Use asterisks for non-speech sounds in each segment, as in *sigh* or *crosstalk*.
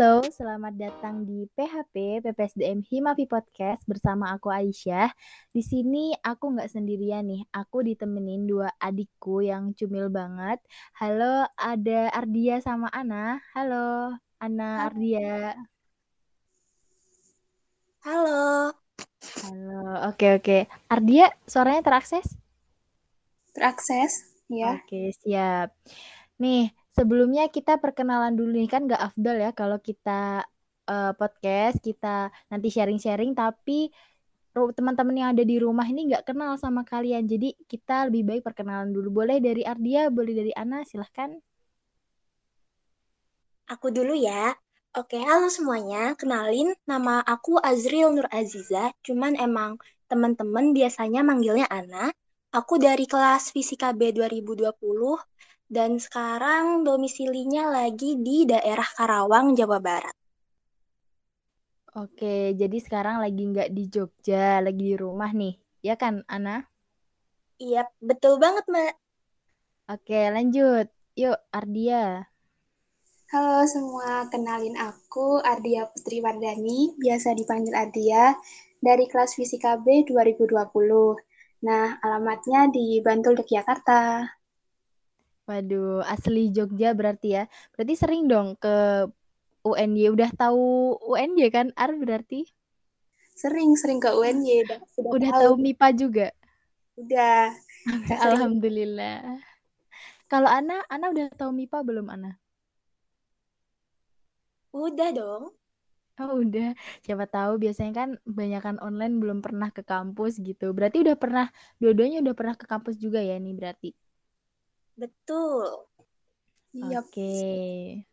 Halo, selamat datang di PHP PPSDM Himavi Podcast bersama aku Aisyah. Di sini aku nggak sendirian nih, aku ditemenin dua adikku yang cumil banget. Halo, ada Ardia sama Ana. Halo, Ana Ardia. Halo. Halo, oke oke. Ardia, suaranya terakses? Terakses, ya. Oke, siap. Nih, sebelumnya kita perkenalan dulu nih kan gak afdal ya kalau kita uh, podcast kita nanti sharing-sharing tapi teman-teman yang ada di rumah ini nggak kenal sama kalian jadi kita lebih baik perkenalan dulu boleh dari Ardia boleh dari Ana silahkan aku dulu ya Oke, halo semuanya. Kenalin, nama aku Azril Nur Aziza. Cuman emang teman-teman biasanya manggilnya Ana. Aku dari kelas Fisika B 2020 dan sekarang domisilinya lagi di daerah Karawang, Jawa Barat. Oke, jadi sekarang lagi nggak di Jogja, lagi di rumah nih, ya kan, Ana? Iya, betul banget, Mbak. Oke, lanjut. Yuk, Ardia. Halo semua, kenalin aku Ardia Putri Wardani, biasa dipanggil Ardia, dari kelas Fisika B 2020. Nah, alamatnya di Bantul, Yogyakarta. Waduh, asli Jogja berarti ya. Berarti sering dong ke UNY. Udah tahu UNY kan, Ar berarti? Sering, sering ke UNY. Udah, udah, udah tahu. MIPA juga? Udah. Alhamdulillah. Kalau Ana, Ana udah tahu MIPA belum, Ana? Udah dong. Oh udah, siapa tahu biasanya kan banyakkan online belum pernah ke kampus gitu. Berarti udah pernah, dua-duanya udah pernah ke kampus juga ya nih berarti? Betul. Oke. Okay.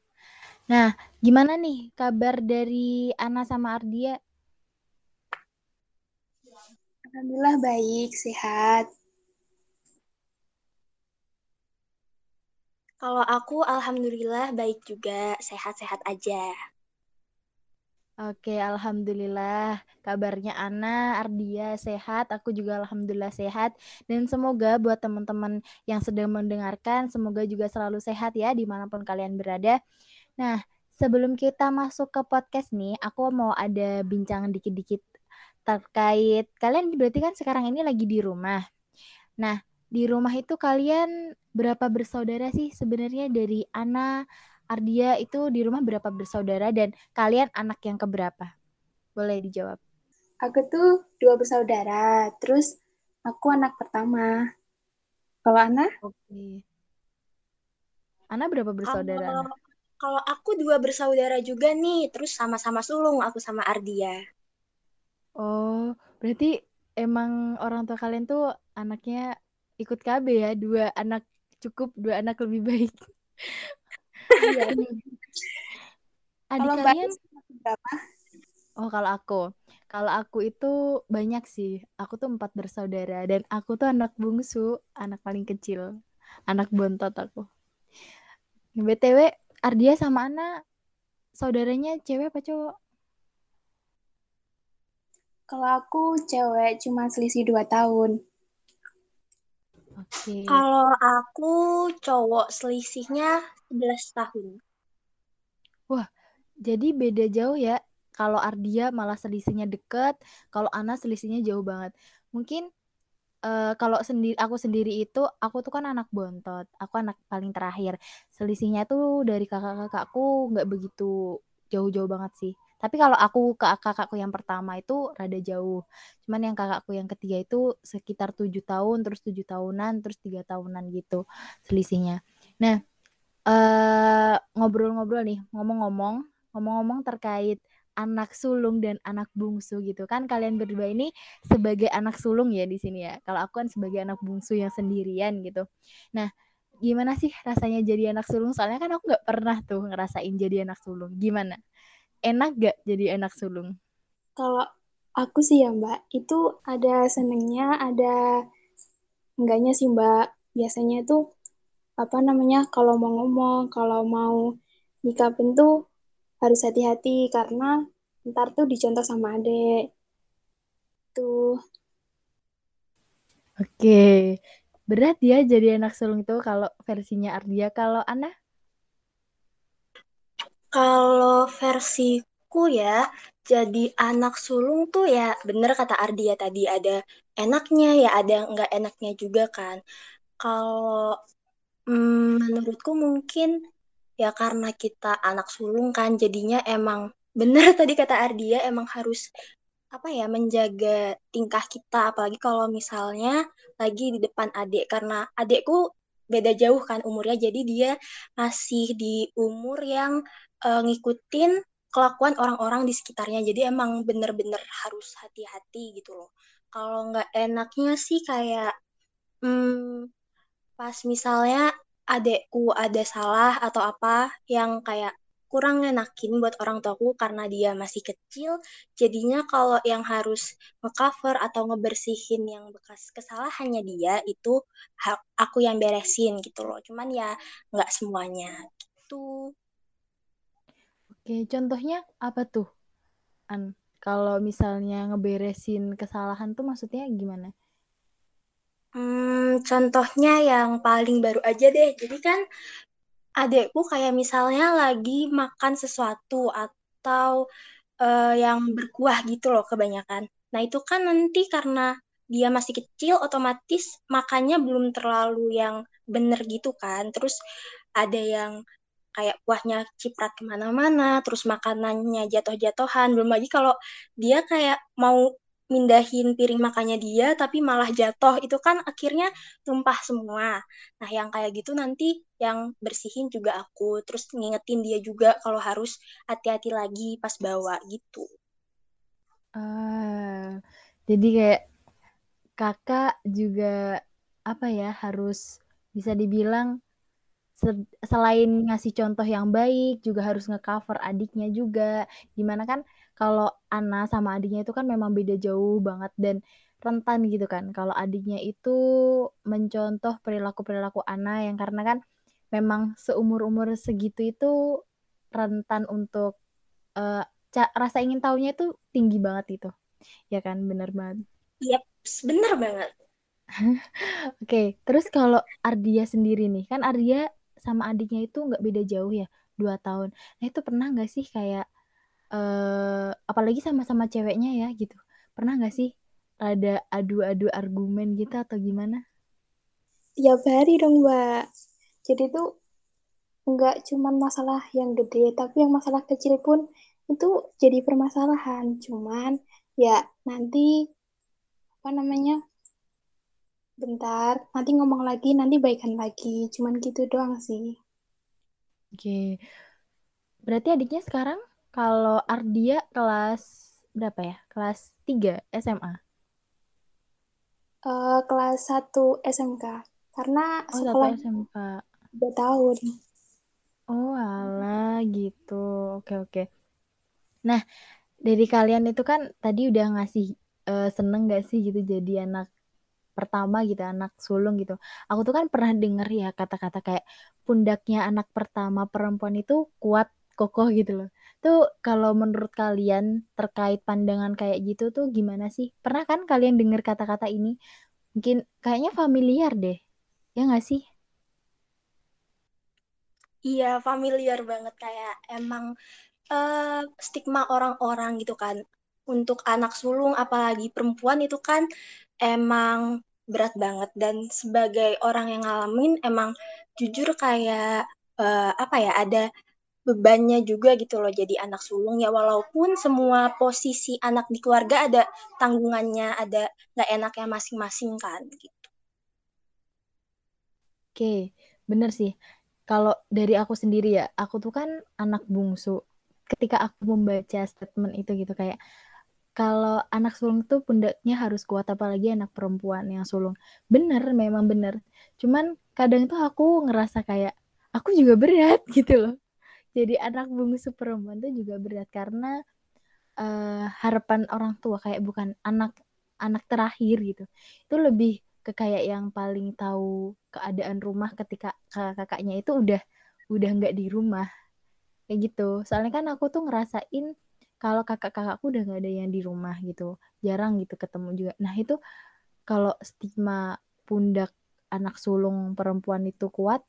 Nah, gimana nih kabar dari Ana sama Ardia? Alhamdulillah baik, sehat. Kalau aku alhamdulillah baik juga, sehat-sehat aja. Oke, alhamdulillah. Kabarnya Ana, Ardia sehat, aku juga alhamdulillah sehat. Dan semoga buat teman-teman yang sedang mendengarkan, semoga juga selalu sehat ya di mana pun kalian berada. Nah, sebelum kita masuk ke podcast nih, aku mau ada bincang dikit-dikit terkait kalian berarti kan sekarang ini lagi di rumah. Nah, di rumah itu kalian berapa bersaudara sih sebenarnya dari Ana, Ardia itu di rumah berapa bersaudara dan kalian anak yang keberapa? Boleh dijawab. Aku tuh dua bersaudara, terus aku anak pertama. Kalau Ana? Oke. Ana berapa bersaudara? Kalau, kalau aku dua bersaudara juga nih, terus sama-sama sulung aku sama Ardia. Oh, berarti emang orang tua kalian tuh anaknya ikut KB ya, dua anak cukup, dua anak lebih baik. Iya. Adik kalau kalian berapa? Oh, kalau aku. Kalau aku itu banyak sih. Aku tuh empat bersaudara dan aku tuh anak bungsu, anak paling kecil. Anak bontot aku. BTW, Ardia sama Ana saudaranya cewek apa cowok? Kalau aku cewek cuma selisih dua tahun. Oke. Okay. Kalau aku cowok selisihnya 11 tahun. Wah, jadi beda jauh ya. Kalau Ardia malah selisihnya deket, kalau Ana selisihnya jauh banget. Mungkin uh, kalau sendiri aku sendiri itu aku tuh kan anak bontot, aku anak paling terakhir. Selisihnya tuh dari kakak-kakakku nggak begitu jauh-jauh banget sih. Tapi kalau aku ke kakakku yang pertama itu rada jauh. Cuman yang kakakku yang ketiga itu sekitar tujuh tahun, terus tujuh tahunan, terus tiga tahunan gitu selisihnya. Nah, ngobrol-ngobrol nih, ngomong-ngomong, ngomong-ngomong terkait anak sulung dan anak bungsu gitu. Kan kalian berdua ini sebagai anak sulung ya di sini ya. Kalau aku kan sebagai anak bungsu yang sendirian gitu. Nah gimana sih rasanya jadi anak sulung? Soalnya kan aku nggak pernah tuh ngerasain jadi anak sulung. Gimana? Enak gak jadi anak sulung? Kalau aku sih ya mbak itu ada senengnya ada enggaknya sih mbak. Biasanya tuh apa namanya kalau mau ngomong kalau mau nyikapin tuh harus hati-hati karena ntar tuh dicontoh sama adek. Tuh. Oke berat ya jadi anak sulung itu kalau versinya Ardia. Kalau Ana? Kalau versiku ya, jadi anak sulung tuh ya bener kata Ardia tadi ada enaknya ya ada nggak enaknya juga kan. Kalau hmm, menurutku mungkin ya karena kita anak sulung kan jadinya emang *laughs* bener tadi kata Ardia emang harus apa ya menjaga tingkah kita. Apalagi kalau misalnya lagi di depan adik karena adikku beda jauh kan umurnya jadi dia masih di umur yang uh, ngikutin kelakuan orang-orang di sekitarnya. Jadi emang bener-bener harus hati-hati gitu loh. Kalau nggak enaknya sih kayak hmm, pas misalnya adekku ada salah atau apa yang kayak kurang ngenakin buat orang tuaku karena dia masih kecil. Jadinya kalau yang harus ngecover atau ngebersihin yang bekas kesalahannya dia itu aku yang beresin gitu loh. Cuman ya nggak semuanya gitu. Oke, contohnya apa tuh? An, kalau misalnya ngeberesin kesalahan tuh maksudnya gimana? Hmm, contohnya yang paling baru aja deh. Jadi kan adekku kayak misalnya lagi makan sesuatu atau uh, yang berkuah gitu loh kebanyakan. Nah itu kan nanti karena dia masih kecil otomatis makannya belum terlalu yang bener gitu kan. Terus ada yang kayak kuahnya ciprat ke mana-mana, terus makanannya jatuh-jatuhan. Belum lagi kalau dia kayak mau mindahin piring makannya dia tapi malah jatuh. Itu kan akhirnya tumpah semua. Nah yang kayak gitu nanti yang bersihin juga aku. Terus ngingetin dia juga kalau harus hati-hati lagi pas bawa gitu. Ah jadi kayak kakak juga apa ya harus bisa dibilang selain ngasih contoh yang baik juga harus ngecover adiknya juga. Gimana kan kalau Ana sama adiknya itu kan memang beda jauh banget dan rentan gitu kan. Kalau adiknya itu mencontoh perilaku-perilaku Ana yang karena kan memang seumur-umur segitu itu rentan untuk uh, rasa ingin tahunya itu tinggi banget itu. Ya kan? Bener banget. Iya, yep, bener banget. *laughs* Oke, okay, terus kalau Ardia sendiri nih, kan Ardia sama adiknya itu nggak beda jauh ya? Dua tahun. Nah itu pernah nggak sih kayak uh, apalagi sama-sama ceweknya ya gitu pernah nggak sih ada adu-adu argumen gitu atau gimana tiap hari dong mbak jadi tuh nggak cuma masalah yang gede tapi yang masalah kecil pun itu jadi permasalahan cuman ya nanti apa namanya bentar, nanti ngomong lagi, nanti baikan lagi. Cuman gitu doang sih. Oke. Berarti adiknya sekarang kalau Ardia kelas berapa ya? Kelas 3 SMA? Uh, kelas 1 SMK. Karena oh, sekolah SMK. 2 tahun. Oh, ala gitu. Oke, oke. Nah, dari kalian itu kan tadi udah ngasih uh, seneng gak sih gitu jadi anak pertama gitu anak sulung gitu aku tuh kan pernah denger ya kata-kata kayak pundaknya anak pertama perempuan itu kuat kokoh gitu loh tuh kalau menurut kalian terkait pandangan kayak gitu tuh gimana sih? Pernah kan kalian denger kata-kata ini? Mungkin kayaknya familiar deh. Ya nggak sih? Iya familiar banget. Kayak emang uh, stigma orang-orang gitu kan. Untuk anak sulung apalagi perempuan itu kan emang berat banget. Dan sebagai orang yang ngalamin emang jujur kayak uh, apa ya ada bebannya juga gitu loh jadi anak sulung ya walaupun semua posisi anak di keluarga ada tanggungannya ada nggak enaknya masing-masing kan gitu. Oke, bener sih. Kalau dari aku sendiri ya, aku tuh kan anak bungsu. Ketika aku membaca statement itu gitu kayak kalau anak sulung tuh pundaknya harus kuat apalagi anak perempuan yang sulung. Bener, memang bener. Cuman kadang tuh aku ngerasa kayak aku juga berat *laughs* gitu loh. Jadi anak bungsu perempuan tuh juga berat karena uh, harapan orang tua kayak bukan anak anak terakhir gitu. Itu lebih ke kayak yang paling tahu keadaan rumah ketika kakak-kakaknya itu udah udah nggak di rumah kayak gitu. Soalnya kan aku tuh ngerasain kalau kakak-kakakku udah nggak ada yang di rumah gitu jarang gitu ketemu juga nah itu kalau stigma pundak anak sulung perempuan itu kuat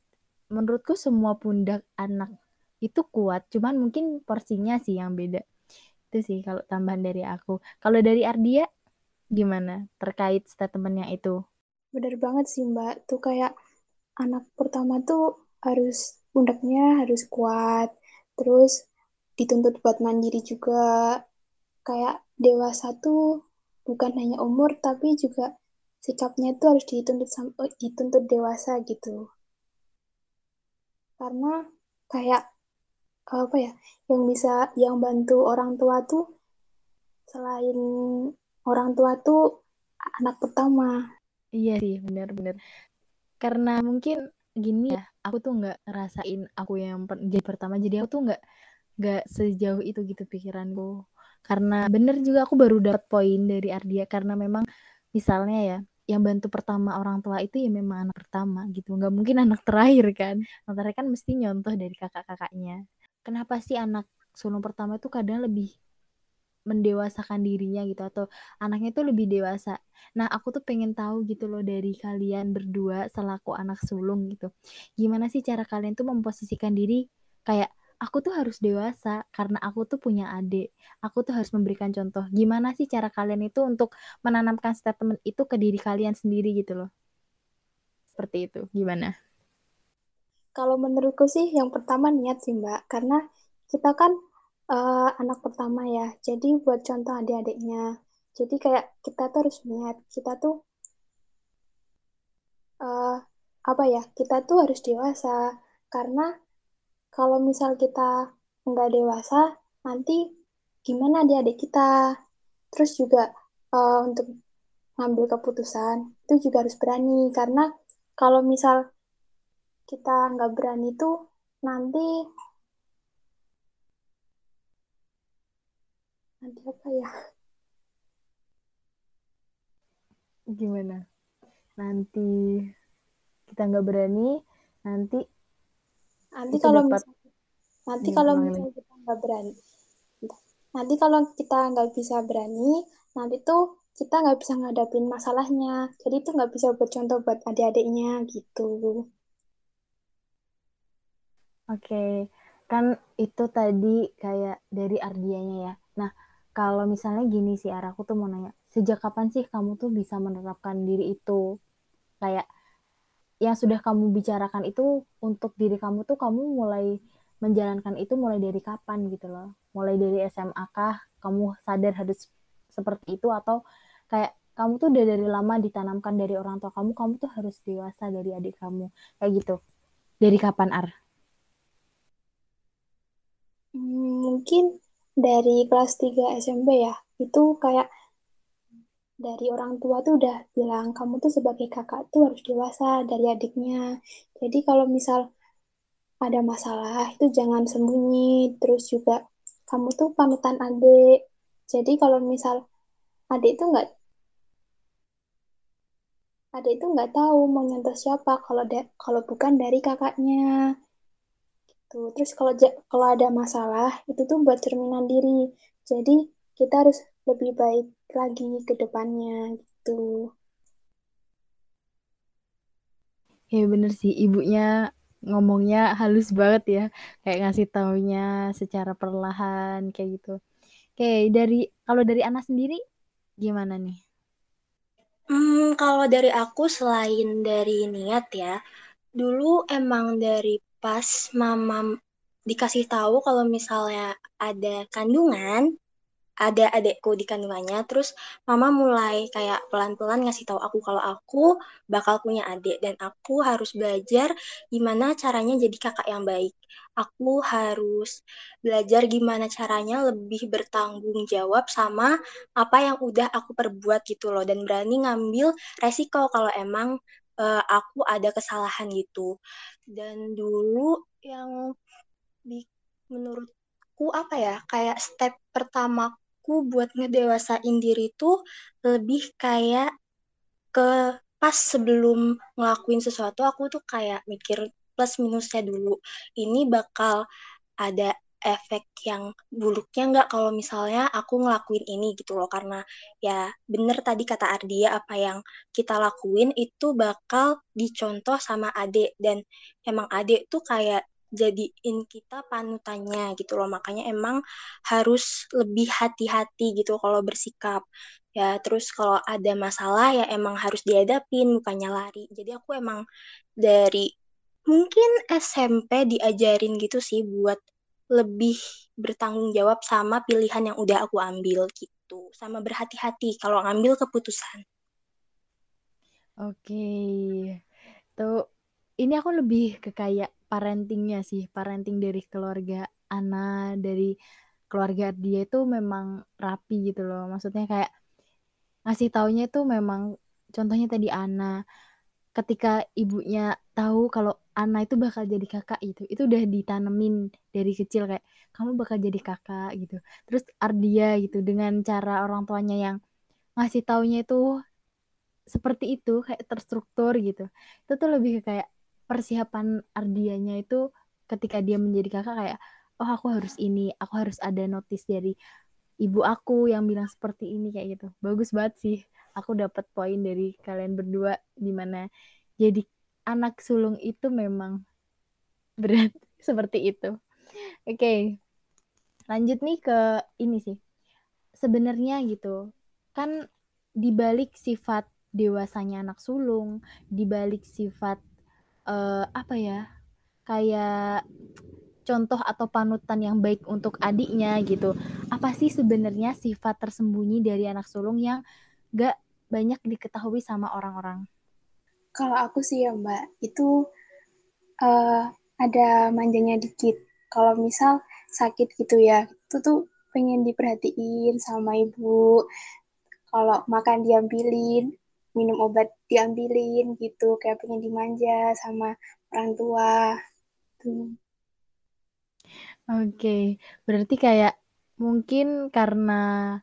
menurutku semua pundak anak itu kuat cuman mungkin porsinya sih yang beda. Itu sih kalau tambahan dari aku. Kalau dari Ardia gimana terkait statementnya itu? Benar banget sih mbak. Tuh kayak anak pertama tuh harus pundaknya harus kuat terus dituntut buat mandiri juga. Kayak dewasa tuh bukan hanya umur tapi juga sikapnya itu harus dituntut dituntut dewasa gitu. Karena kayak apa ya yang bisa yang bantu orang tua tuh selain orang tua tuh anak pertama. Iya sih benar-benar karena mungkin gini ya aku tuh nggak ngerasain aku yang per jadi pertama jadi aku tuh nggak nggak sejauh itu gitu pikiranku. Karena bener juga aku baru dapat poin dari Ardia karena memang misalnya ya yang bantu pertama orang tua itu ya memang anak pertama gitu nggak mungkin anak terakhir kan. Anak kan mesti nyontoh dari kakak-kakaknya kenapa sih anak sulung pertama itu kadang lebih mendewasakan dirinya gitu atau anaknya itu lebih dewasa. Nah, aku tuh pengen tahu gitu loh dari kalian berdua selaku anak sulung gitu. Gimana sih cara kalian tuh memposisikan diri kayak aku tuh harus dewasa karena aku tuh punya adik. Aku tuh harus memberikan contoh. Gimana sih cara kalian itu untuk menanamkan statement itu ke diri kalian sendiri gitu loh. Seperti itu. Gimana? Kalau menurutku sih yang pertama niat sih Mbak. Karena kita kan uh, anak pertama ya. Jadi buat contoh adik-adiknya. Jadi kayak kita tuh harus niat. Kita tuh uh, apa ya? Kita tuh harus dewasa karena kalau misal kita nggak dewasa, nanti gimana adik-adik kita? Terus juga uh, untuk ngambil keputusan itu juga harus berani karena kalau misal kita nggak berani tuh nanti nanti apa ya? Gimana? Nanti kita nggak berani nanti nanti kalau dapat... nanti kalau misalnya kita nggak berani nanti kalau kita nggak bisa berani nanti tuh kita nggak bisa ngadapin masalahnya. Jadi itu nggak bisa bercontoh buat adik-adiknya gitu oke kan itu tadi kayak dari Ardianya ya. Nah kalau misalnya gini sih aku tuh mau nanya sejak kapan sih kamu tuh bisa menerapkan diri itu? Kayak yang sudah kamu bicarakan itu untuk diri kamu tuh kamu mulai menjalankan itu mulai dari kapan gitu loh? Mulai dari SMA kah? Kamu sadar harus seperti itu? Atau kayak kamu tuh udah dari lama ditanamkan dari orang tua kamu kamu tuh harus dewasa dari adik kamu? Kayak gitu. Dari kapan Ar? Hmm, mungkin dari kelas 3 SMP ya, itu kayak dari orang tua tuh udah bilang kamu tuh sebagai kakak tuh harus dewasa dari adiknya. Jadi kalau misal ada masalah itu jangan sembunyi. Terus juga kamu tuh panutan adik. Jadi kalau misal adik tuh nggak adik itu nggak tahu mau nyontoh siapa kalau kalau bukan dari kakaknya. Tuh, terus kalau kalau ada masalah itu tuh buat cerminan diri. Jadi kita harus lebih baik lagi ke depannya gitu. Ya bener sih, ibunya ngomongnya halus banget ya. Kayak ngasih taunya secara perlahan kayak gitu. Oke, dari kalau dari anak sendiri gimana nih? Hmm, kalau dari aku selain dari niat ya, dulu emang dari pas mama dikasih tahu kalau misalnya ada kandungan, ada adekku di kandungannya, terus mama mulai kayak pelan-pelan ngasih tahu aku kalau aku bakal punya adik dan aku harus belajar gimana caranya jadi kakak yang baik. Aku harus belajar gimana caranya lebih bertanggung jawab sama apa yang udah aku perbuat gitu loh dan berani ngambil resiko kalau emang uh, aku ada kesalahan gitu. Dan dulu yang di menurutku apa ya kayak step pertamaku buat ngedewasain diri tuh lebih kayak ke pas sebelum ngelakuin sesuatu aku tuh kayak mikir plus minusnya dulu. Ini bakal ada efek yang buruknya nggak kalau misalnya aku ngelakuin ini gitu loh karena ya bener tadi kata Ardia apa yang kita lakuin itu bakal dicontoh sama adik dan emang adik tuh kayak jadiin kita panutannya gitu loh. Makanya emang harus lebih hati-hati gitu kalau bersikap. Ya, terus kalau ada masalah ya emang harus dihadapin, bukannya lari. Jadi aku emang dari mungkin SMP diajarin gitu sih buat lebih bertanggung jawab sama pilihan yang udah aku ambil gitu, sama berhati-hati kalau ngambil keputusan. Oke, tuh ini aku lebih ke kayak parentingnya sih, parenting dari keluarga Ana, dari keluarga dia itu memang rapi gitu loh. Maksudnya kayak ngasih taunya itu memang contohnya tadi Ana ketika ibunya tahu kalau Ana itu bakal jadi kakak itu itu udah ditanemin dari kecil kayak kamu bakal jadi kakak gitu. Terus Ardia gitu dengan cara orang tuanya yang ngasih taunya itu seperti itu kayak terstruktur gitu. Itu tuh lebih kayak persiapan Ardianya itu ketika dia menjadi kakak kayak oh aku harus ini aku harus ada notice dari ibu aku yang bilang seperti ini kayak gitu. Bagus banget sih. Aku dapat poin dari kalian berdua di mana jadi anak sulung itu memang berat *laughs* seperti itu. Oke. Okay. Lanjut nih ke ini sih. Sebenarnya gitu. Kan dibalik sifat dewasanya anak sulung, dibalik sifat uh, apa ya? Kayak contoh atau panutan yang baik untuk adiknya gitu. Apa sih sebenarnya sifat tersembunyi dari anak sulung yang gak banyak diketahui sama orang-orang? Kalau aku sih ya Mbak, itu uh, ada manjanya dikit. Kalau misal sakit gitu ya, itu tuh pengen diperhatiin sama ibu. Kalau makan diambilin, minum obat diambilin gitu, kayak pengen dimanja sama orang tua. Tuh. Oke, berarti kayak mungkin karena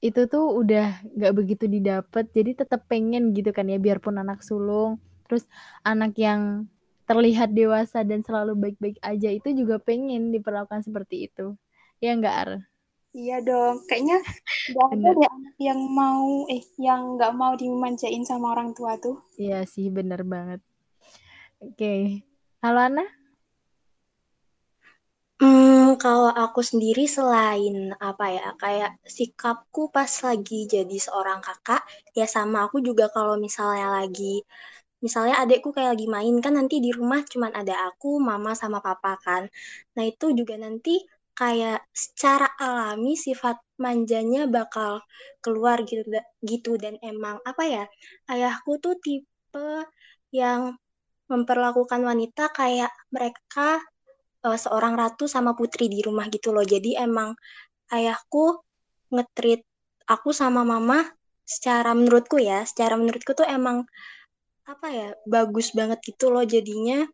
itu tuh udah nggak begitu didapat jadi tetap pengen gitu kan ya biarpun anak sulung. Terus anak yang terlihat dewasa dan selalu baik-baik aja itu juga pengen diperlakukan seperti itu. Ya nggak Ar? Iya dong kayaknya nggak ada deh anak yang mau eh yang nggak mau dimanjain sama orang tua tuh. Iya sih bener banget. Oke halo Ana Hmm, kalau aku sendiri selain apa ya, kayak sikapku pas lagi jadi seorang kakak, ya sama aku juga kalau misalnya lagi, misalnya adekku kayak lagi main kan nanti di rumah cuman ada aku, mama sama papa kan. Nah itu juga nanti kayak secara alami sifat manjanya bakal keluar gitu, gitu dan emang apa ya, ayahku tuh tipe yang memperlakukan wanita kayak mereka uh, seorang ratu sama putri di rumah gitu loh. Jadi emang ayahku ngetrit aku sama mama secara menurutku ya, secara menurutku tuh emang apa ya, bagus banget gitu loh jadinya.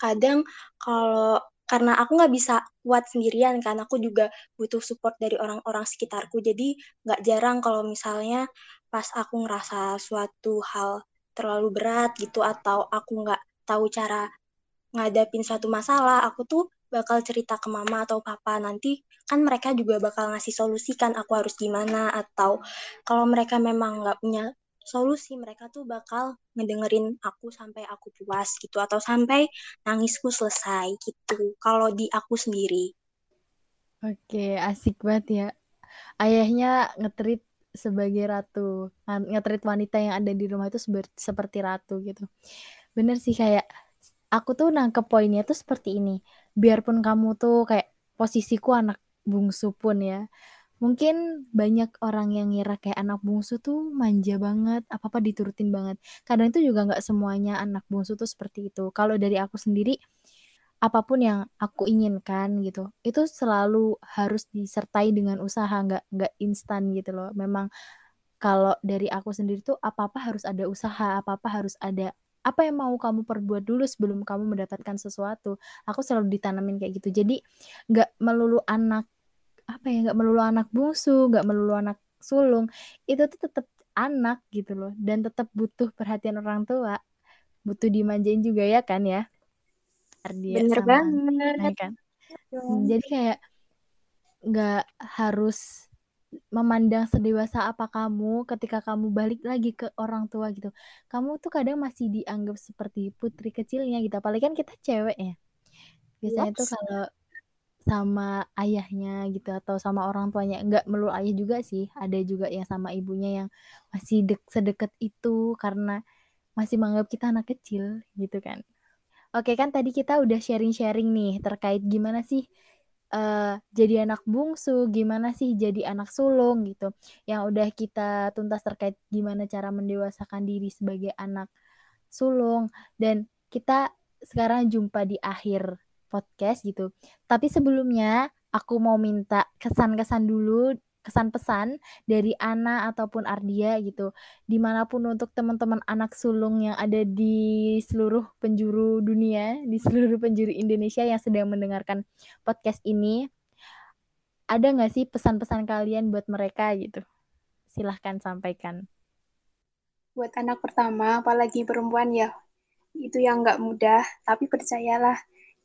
Kadang kalau karena aku nggak bisa kuat sendirian kan, aku juga butuh support dari orang-orang sekitarku. Jadi nggak jarang kalau misalnya pas aku ngerasa suatu hal terlalu berat gitu atau aku nggak tahu cara ngadapin suatu masalah, aku tuh bakal cerita ke mama atau papa. Nanti kan mereka juga bakal ngasih solusi kan aku harus gimana. Atau kalau mereka memang nggak punya solusi mereka tuh bakal ngedengerin aku sampai aku puas gitu atau sampai nangisku selesai gitu kalau di aku sendiri. Oke asik banget ya. Ayahnya ngetrit sebagai ratu ngetrit wanita yang ada di rumah itu seperti ratu gitu. Bener sih kayak aku tuh nangkep poinnya tuh seperti ini. Biarpun kamu tuh kayak posisiku anak bungsu pun ya. Mungkin banyak orang yang ngira kayak anak bungsu tuh manja banget, apa-apa diturutin banget. Kadang itu juga nggak semuanya anak bungsu tuh seperti itu. Kalau dari aku sendiri, apa pun yang aku inginkan gitu, itu selalu harus disertai dengan usaha, nggak nggak instan gitu loh. Memang kalau dari aku sendiri tuh apa-apa harus ada usaha, apa-apa harus ada apa yang mau kamu perbuat dulu sebelum kamu mendapatkan sesuatu? Aku selalu ditanamin kayak gitu. Jadi nggak melulu anak apa ya nggak melulu anak bungsu nggak melulu anak sulung itu tuh tetap anak gitu loh. Dan tetap butuh perhatian orang tua butuh dimanjain juga ya kan ya Ardia bener sama banget. Nah, kan jadi kayak nggak harus memandang sedewasa apa kamu ketika kamu balik lagi ke orang tua gitu. Kamu tuh kadang masih dianggap seperti putri kecilnya gitu apalagi kan kita cewek ya. Biasanya tuh kalau sama ayahnya gitu atau sama orang tuanya nggak melulu ayah juga sih ada juga yang sama ibunya yang masih dek sedekat itu karena masih menganggap kita anak kecil gitu kan. Oke kan tadi kita udah sharing-sharing nih terkait gimana sih uh, jadi anak bungsu gimana sih jadi anak sulung gitu yang udah kita tuntas terkait gimana cara mendewasakan diri sebagai anak sulung dan kita sekarang jumpa di akhir podcast gitu. Tapi sebelumnya aku mau minta kesan-kesan dulu, kesan pesan dari Ana ataupun Ardia gitu. Di mana pun untuk teman-teman anak sulung yang ada di seluruh penjuru dunia, di seluruh penjuru Indonesia yang sedang mendengarkan podcast ini, ada nggak sih pesan-pesan kalian buat mereka gitu? Silahkan sampaikan. Buat anak pertama, apalagi perempuan ya, itu yang nggak mudah, tapi percayalah,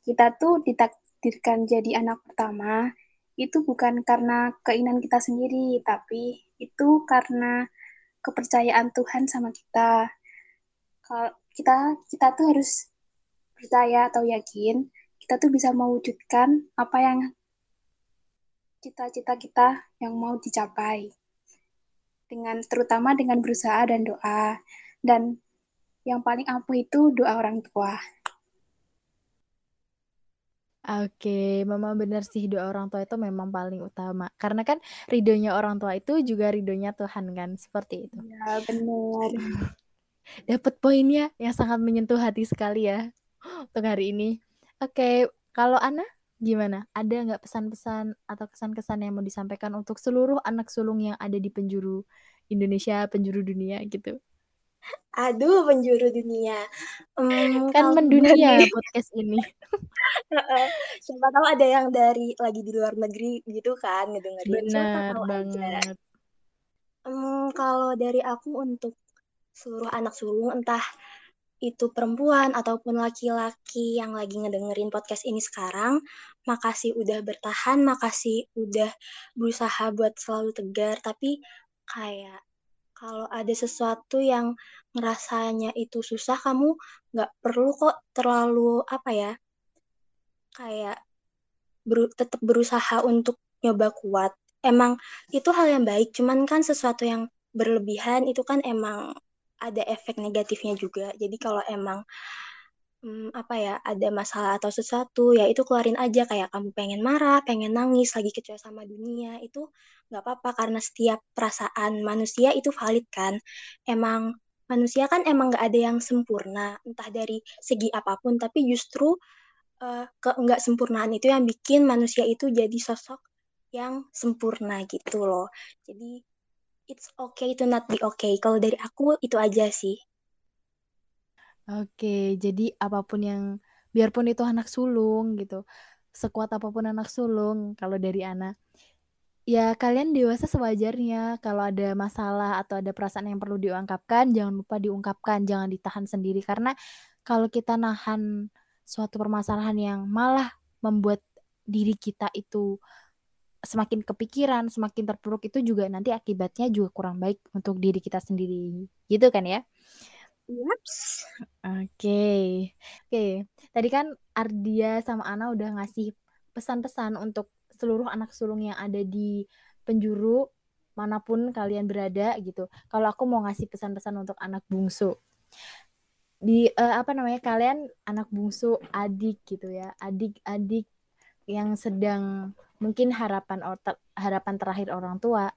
kita tuh ditakdirkan jadi anak pertama itu bukan karena keinginan kita sendiri, tapi itu karena kepercayaan Tuhan sama kita. Kalau kita kita tuh harus percaya atau yakin kita tuh bisa mewujudkan apa yang cita-cita kita yang mau dicapai. Dengan terutama dengan berusaha dan doa. Dan yang paling ampuh itu doa orang tua. Oke, memang benar sih doa orang tua itu memang paling utama. Karena kan ridhonya orang tua itu juga ridhonya Tuhan kan, seperti itu. Ya, benar. *laughs* Dapat poinnya yang sangat menyentuh hati sekali ya untuk hari ini. Oke, kalau Ana gimana? Ada nggak pesan-pesan atau kesan-kesan yang mau disampaikan untuk seluruh anak sulung yang ada di penjuru Indonesia, penjuru dunia gitu? Aduh, penjuru dunia. Um, kan mendunia dari... *laughs* podcast ini. Siapa tahu ada yang dari lagi di luar negeri gitu kan ngedengerin. Benar banget. Um, kalau dari aku untuk seluruh anak sulung entah itu perempuan ataupun laki-laki yang lagi ngedengerin podcast ini sekarang, makasih udah bertahan, makasih udah berusaha buat selalu tegar, tapi kayak kalau ada sesuatu yang ngerasanya itu susah, kamu nggak perlu kok terlalu apa ya, kayak ber, tetap berusaha untuk nyoba kuat. Emang itu hal yang baik, cuman kan sesuatu yang berlebihan itu kan emang ada efek negatifnya juga. Jadi kalau emang hmm, apa ya ada masalah atau sesuatu ya itu keluarin aja kayak kamu pengen marah pengen nangis lagi kecewa sama dunia itu nggak apa-apa karena setiap perasaan manusia itu valid kan? Emang manusia kan emang nggak ada yang sempurna entah dari segi apa pun tapi justru uh, ke nggak sempurnaan itu yang bikin manusia itu jadi sosok yang sempurna gitu loh. Jadi it's okay to not be okay. Kalau dari aku itu aja sih. Oke, jadi apa pun yang biarpun itu anak sulung gitu, sekuat apa pun anak sulung kalau dari anak, ya kalian dewasa sewajarnya. Kalau ada masalah atau ada perasaan yang perlu diungkapkan, jangan lupa diungkapkan, jangan ditahan sendiri karena kalau kita nahan suatu permasalahan yang malah membuat diri kita itu semakin kepikiran, semakin terpuruk itu juga nanti akibatnya juga kurang baik untuk diri kita sendiri. Gitu kan ya? Yaps. Oke. Oke. Tadi kan Ardia sama Ana udah ngasih pesan-pesan untuk seluruh anak sulung yang ada di penjuru mana pun kalian berada gitu. Kalau aku mau ngasih pesan-pesan untuk anak bungsu. Di uh, apa namanya? Kalian anak bungsu, adik gitu ya. Adik-adik yang sedang mungkin harapan harapan terakhir orang tua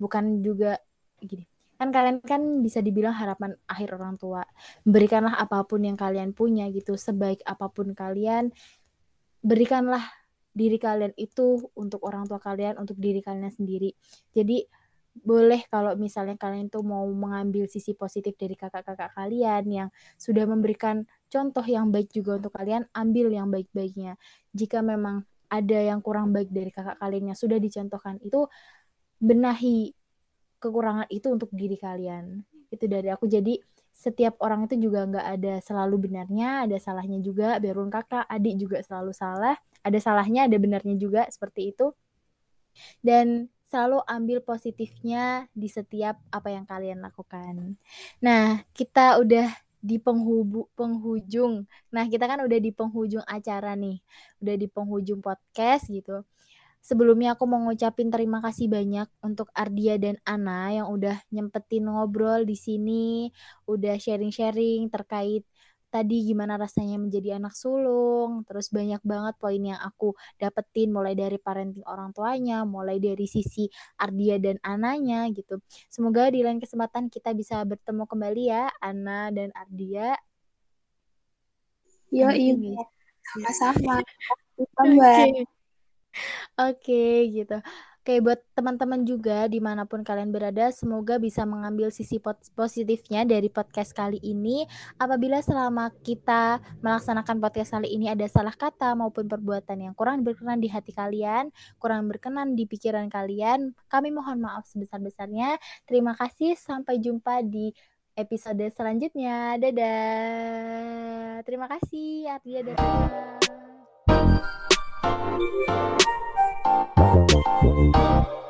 bukan juga gini kan kalian kan bisa dibilang harapan akhir orang tua. Berikanlah apa pun yang kalian punya gitu, sebaik apa pun kalian, berikanlah diri kalian itu untuk orang tua kalian, untuk diri kalian sendiri. Jadi boleh kalau misalnya kalian tuh mau mengambil sisi positif dari kakak-kakak kalian yang sudah memberikan contoh yang baik juga untuk kalian, ambil yang baik-baiknya. Jika memang ada yang kurang baik dari kakak kalian yang sudah dicontohkan, itu benahi kekurangan itu untuk diri kalian itu dari aku jadi setiap orang itu juga nggak ada selalu benarnya ada salahnya juga biarpun kakak adik juga selalu salah ada salahnya ada benarnya juga seperti itu dan selalu ambil positifnya di setiap apa yang kalian lakukan nah kita udah di penghubu, penghujung. Nah, kita kan udah di penghujung acara nih. Udah di penghujung podcast gitu. Sebelumnya aku mau ngucapin terima kasih banyak untuk Ardia dan Ana yang udah nyempetin ngobrol di sini, udah sharing-sharing terkait tadi gimana rasanya menjadi anak sulung, terus banyak banget poin yang aku dapetin mulai dari parenting orang tuanya, mulai dari sisi Ardia dan Ananya gitu. Semoga di lain kesempatan kita bisa bertemu kembali ya, Ana dan Ardia. Yo, iya. Sama-sama. *laughs* Oke. Oke, gitu. Oke buat teman-teman juga di mana pun kalian berada, semoga bisa mengambil sisi positifnya dari podcast kali ini. Apabila selama kita melaksanakan podcast kali ini ada salah kata maupun perbuatan yang kurang berkenan di hati kalian, kurang berkenan di pikiran kalian, kami mohon maaf sebesar-besarnya. Terima kasih, sampai jumpa di episode selanjutnya. Dadah. Terima kasih Ardia dadah. Música